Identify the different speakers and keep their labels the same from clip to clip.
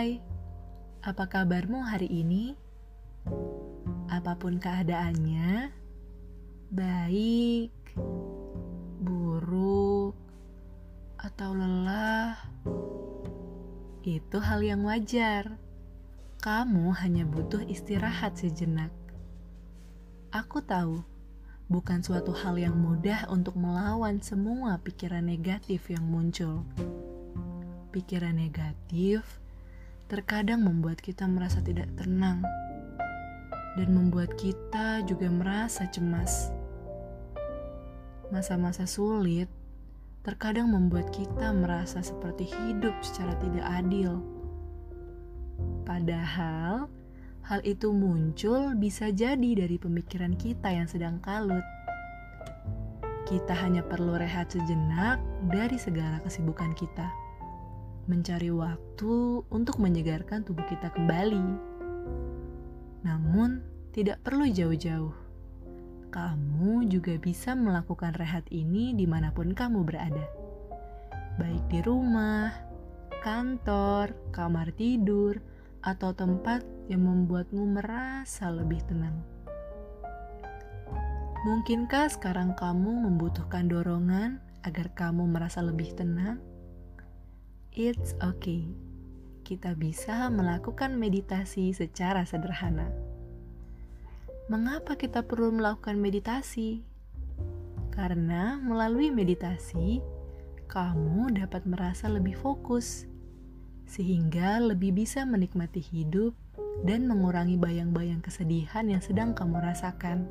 Speaker 1: Hai, apa kabarmu hari ini? Apa pun keadaannya, baik, buruk, atau lelah, itu hal yang wajar. Kamu hanya butuh istirahat sejenak. Aku tahu, bukan suatu hal yang mudah untuk melawan semua pikiran negatif yang muncul pikiran negatif terkadang membuat kita merasa tidak tenang dan membuat kita juga merasa cemas. Masa-masa sulit terkadang membuat kita merasa seperti hidup secara tidak adil. Padahal, hal itu muncul bisa jadi dari pemikiran kita yang sedang kalut. Kita hanya perlu rehat sejenak dari segala kesibukan kita mencari waktu untuk menyegarkan tubuh kita kembali. Namun, tidak perlu jauh-jauh. Kamu juga bisa melakukan rehat ini di mana pun kamu berada. Baik di rumah, kantor, kamar tidur, atau tempat yang membuatmu merasa lebih tenang. Mungkinkah sekarang kamu membutuhkan dorongan agar kamu merasa lebih tenang? It's okay. Kita bisa melakukan meditasi secara sederhana. Mengapa kita perlu melakukan meditasi? Karena melalui meditasi, kamu dapat merasa lebih fokus, sehingga lebih bisa menikmati hidup dan mengurangi bayang-bayang kesedihan yang sedang kamu rasakan.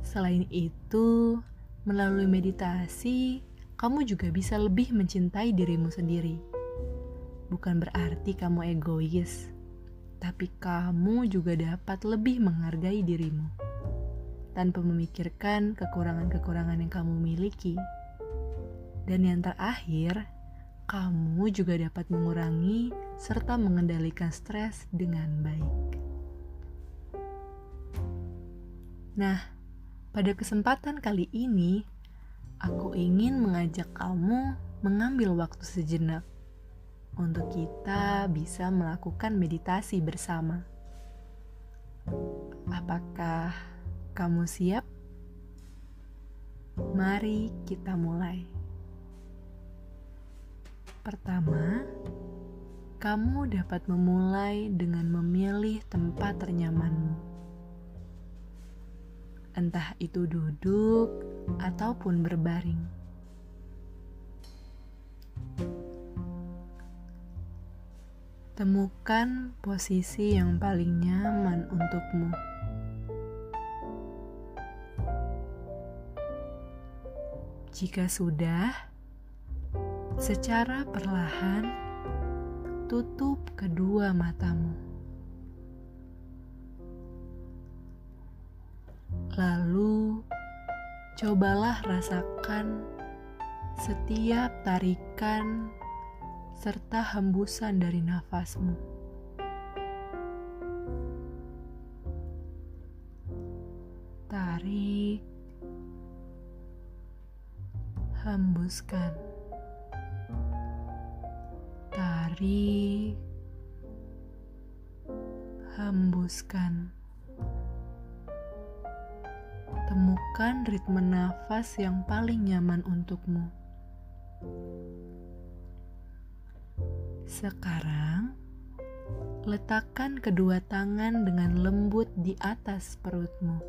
Speaker 1: Selain itu, melalui meditasi, kamu juga bisa lebih mencintai dirimu sendiri. Bukan berarti kamu egois, tapi kamu juga dapat lebih menghargai dirimu tanpa memikirkan kekurangan-kekurangan yang kamu miliki. Dan yang terakhir, kamu juga dapat mengurangi serta mengendalikan stres dengan baik. Nah, pada kesempatan kali ini, aku ingin mengajak kamu mengambil waktu sejenak untuk kita bisa melakukan meditasi bersama. Apakah kamu siap? Mari kita mulai. Pertama, kamu dapat memulai dengan memilih tempat ternyamanmu entah itu duduk ataupun berbaring. Temukan posisi yang paling nyaman untukmu. Jika sudah, secara perlahan tutup kedua matamu. Lalu, cobalah rasakan setiap tarikan serta hembusan dari nafasmu. Tarik, hembuskan, tarik, hembuskan. Temukan ritme nafas yang paling nyaman untukmu. Sekarang, letakkan kedua tangan dengan lembut di atas perutmu.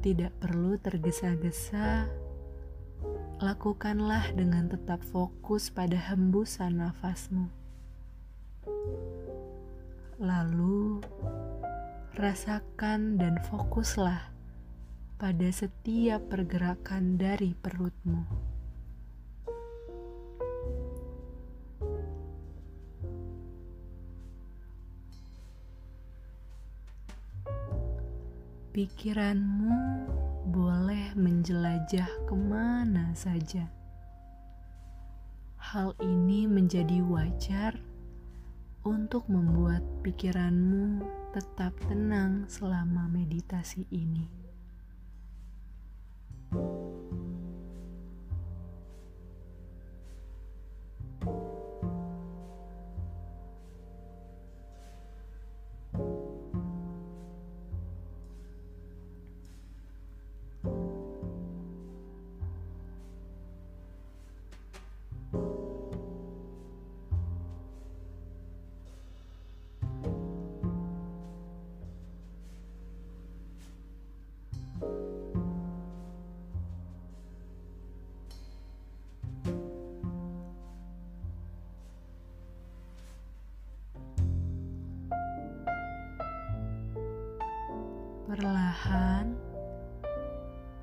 Speaker 1: Tidak perlu tergesa-gesa, lakukanlah dengan tetap fokus pada hembusan nafasmu. Lalu, rasakan dan fokuslah pada setiap pergerakan dari perutmu. Pikiranmu boleh menjelajah ke mana saja. Hal ini menjadi wajar untuk membuat pikiranmu tetap tenang selama meditasi ini.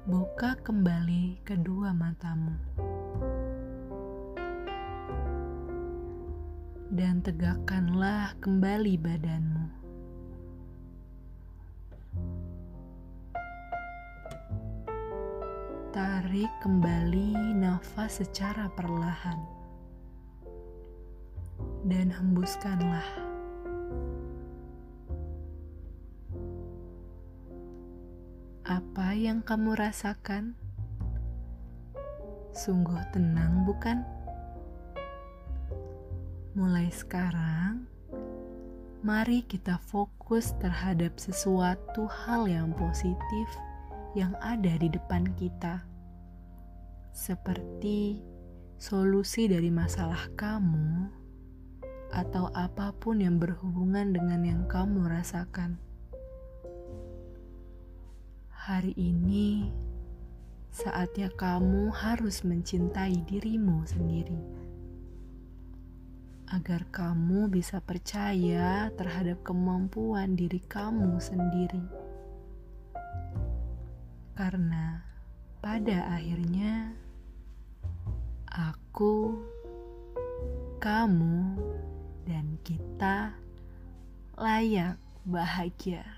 Speaker 1: Buka kembali kedua matamu. Dan tegakkanlah kembali badanmu. Tarik kembali nafas secara perlahan. Dan hembuskanlah. Apa yang kamu rasakan? Sungguh tenang, bukan? Mulai sekarang, mari kita fokus terhadap sesuatu hal yang positif yang ada di depan kita, seperti solusi dari masalah kamu atau apa pun yang berhubungan dengan yang kamu rasakan. Hari ini saatnya kamu harus mencintai dirimu sendiri, agar kamu bisa percaya terhadap kemampuan diri kamu sendiri, karena pada akhirnya aku, kamu, dan kita layak bahagia.